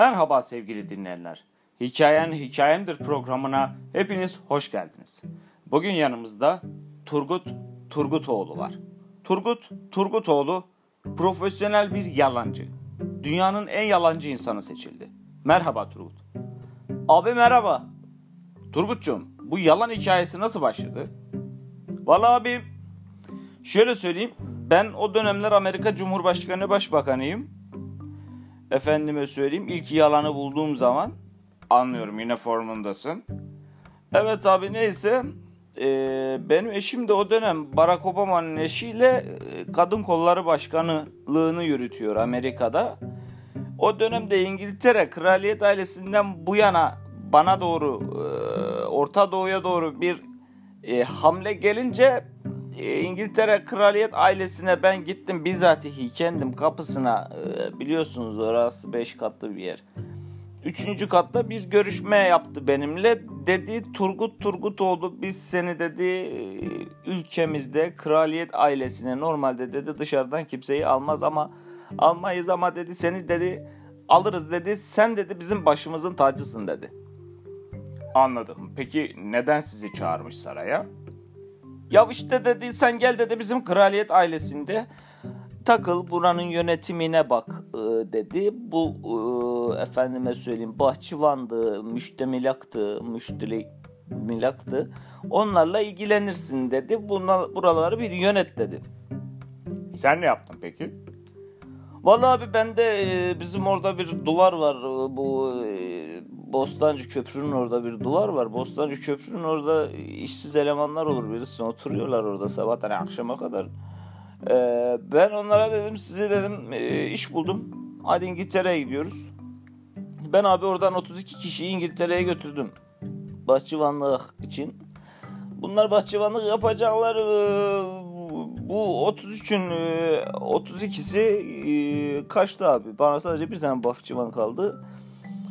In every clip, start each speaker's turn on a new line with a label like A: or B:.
A: Merhaba sevgili dinleyenler. Hikayen Hikayemdir programına hepiniz hoş geldiniz. Bugün yanımızda Turgut Turgutoğlu var. Turgut Turgutoğlu profesyonel bir yalancı. Dünyanın en yalancı insanı seçildi. Merhaba Turgut.
B: Abi merhaba.
A: Turgut'cum bu yalan hikayesi nasıl başladı?
B: Vallahi abi şöyle söyleyeyim. Ben o dönemler Amerika Cumhurbaşkanı Başbakanıyım. Efendime söyleyeyim ilk yalanı bulduğum zaman.
A: Anlıyorum yine formundasın.
B: Evet abi neyse. Ee, benim eşim de o dönem Barack Obama'nın eşiyle e, Kadın Kolları Başkanlığını yürütüyor Amerika'da. O dönemde İngiltere kraliyet ailesinden bu yana bana doğru e, Orta Doğu'ya doğru bir e, hamle gelince e, İngiltere kraliyet ailesine ben gittim bizatihi kendim kapısına e, biliyorsunuz orası 5 katlı bir yer. Üçüncü katta bir görüşme yaptı benimle. Dedi Turgut Turgut oldu biz seni dedi e, ülkemizde kraliyet ailesine normalde dedi dışarıdan kimseyi almaz ama almayız ama dedi seni dedi alırız dedi sen dedi bizim başımızın tacısın dedi.
A: Anladım. Peki neden sizi çağırmış saraya?
B: Ya işte dedi sen gel dedi bizim kraliyet ailesinde takıl buranın yönetimine bak e, dedi. Bu e, efendime söyleyeyim bahçıvandı, müştemilaktı, müştemilaktı. Onlarla ilgilenirsin dedi. Bunlar, buraları bir yönet dedi.
A: Sen ne yaptın peki?
B: Vallahi abi bende e, bizim orada bir duvar var. E, bu e, Bostancı Köprü'nün orada bir duvar var. Bostancı Köprü'nün orada işsiz elemanlar olur birisi oturuyorlar orada sabahtan akşama kadar. Ee, ben onlara dedim size dedim e, iş buldum. Hadi İngiltere'ye gidiyoruz. Ben abi oradan 32 kişiyi İngiltere'ye götürdüm. Bahçıvanlık için. Bunlar bahçıvanlık yapacaklar. Bu 33'ün e, 32'si e, kaçtı abi. Bana sadece bir tane bahçıvan kaldı.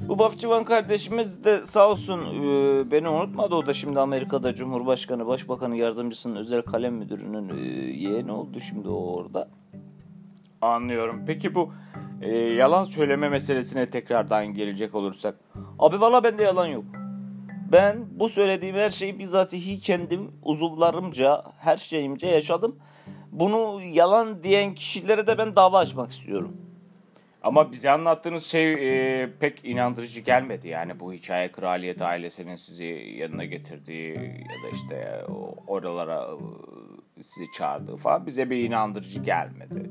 B: Bu Bafçıvan kardeşimiz de sağ olsun e, beni unutmadı. O da şimdi Amerika'da Cumhurbaşkanı, Başbakanı Yardımcısının özel kalem müdürünün e, yeğeni oldu şimdi o orada.
A: Anlıyorum. Peki bu e, yalan söyleme meselesine tekrardan gelecek olursak.
B: Abi valla bende yalan yok. Ben bu söylediğim her şeyi bizatihi kendim uzuvlarımca, her şeyimce yaşadım. Bunu yalan diyen kişilere de ben dava açmak istiyorum.
A: Ama bize anlattığınız şey e, pek inandırıcı gelmedi. Yani bu hikaye kraliyet ailesinin sizi yanına getirdiği ya da işte oralara e, sizi çağırdığı falan bize bir inandırıcı gelmedi.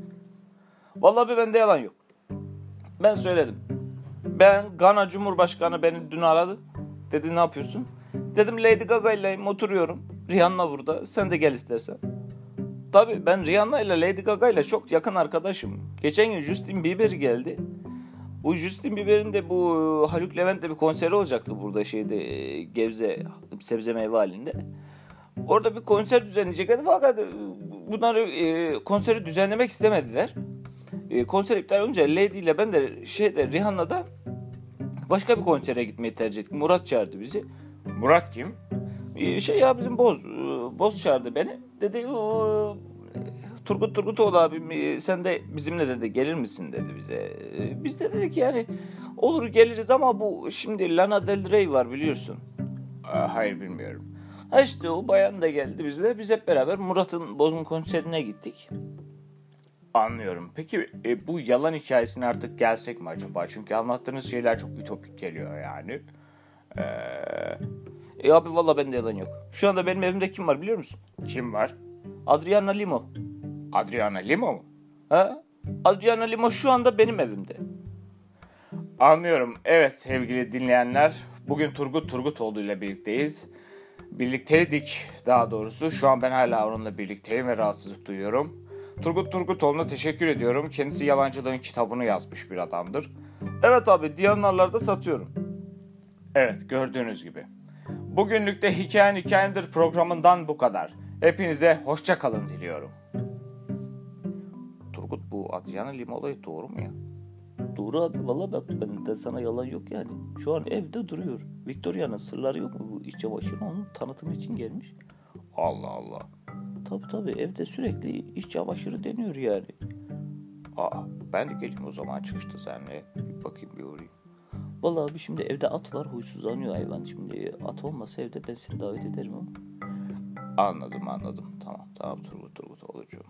B: Vallahi bende yalan yok. Ben söyledim. Ben Gana Cumhurbaşkanı beni dün aradı. Dedi ne yapıyorsun? Dedim Lady Gaga ile oturuyorum. Rihanna burada. Sen de gel istersen. Tabii ben Rihanna ile Lady Gaga ile çok yakın arkadaşım. Geçen gün Justin Bieber geldi. Bu Justin Bieber'in de bu Haluk Levent'te bir konseri olacaktı burada şeyde e, Gebze sebze meyve halinde. Orada bir konser düzenleyeceklerdi fakat e, bunları e, konseri düzenlemek istemediler. E, konser iptal olunca Lady ile ben de şeyde Rihanna'da başka bir konsere gitmeyi tercih ettik. Murat çağırdı bizi.
A: Murat kim?
B: E, şey ya bizim Boz. E, Boz çağırdı beni. Dedi Turgut Turgutoğlu abi sen de bizimle dedi gelir misin dedi bize. Biz de dedik yani olur geliriz ama bu şimdi Lana Del Rey var biliyorsun.
A: Hayır bilmiyorum.
B: Ha işte o bayan da geldi bizle. Biz hep beraber Murat'ın Boz'un konserine gittik.
A: Anlıyorum. Peki e, bu yalan hikayesine artık gelsek mi acaba? Çünkü anlattığınız şeyler çok ütopik geliyor yani.
B: Eee... E abi valla bende yalan yok. Şu anda benim evimde kim var biliyor musun?
A: Kim var?
B: Adriana Limo.
A: Adriana Limo mu?
B: Ha? Adriana Limo şu anda benim evimde.
A: Anlıyorum. Evet sevgili dinleyenler. Bugün Turgut Turgutoğlu ile birlikteyiz. Birlikteydik daha doğrusu. Şu an ben hala onunla birlikteyim ve rahatsızlık duyuyorum. Turgut Turgutoğlu'na teşekkür ediyorum. Kendisi Yalancılığın kitabını yazmış bir adamdır.
B: Evet abi Diyanarlarda satıyorum.
A: Evet gördüğünüz gibi. Bugünlük de Hikayen Hikayemdir programından bu kadar. Hepinize hoşça kalın diliyorum.
B: Turgut bu Adriana Lima olayı doğru mu ya? Doğru abi valla bak ben de sana yalan yok yani. Şu an evde duruyor. Victoria'nın sırları yok mu? Bu iç çamaşırı onun tanıtımı için gelmiş.
A: Allah Allah.
B: Tabi tabi evde sürekli iç çamaşırı deniyor yani.
A: Aa ben de geleyim o zaman çıkışta seninle. Bir bakayım bir uğrayayım.
B: Vallahi abi şimdi evde at var huysuzlanıyor hayvan. Şimdi at olmasa evde ben seni davet ederim ama.
A: Anladım anladım. Tamam tamam Turgut Turgut Oğlucuğum.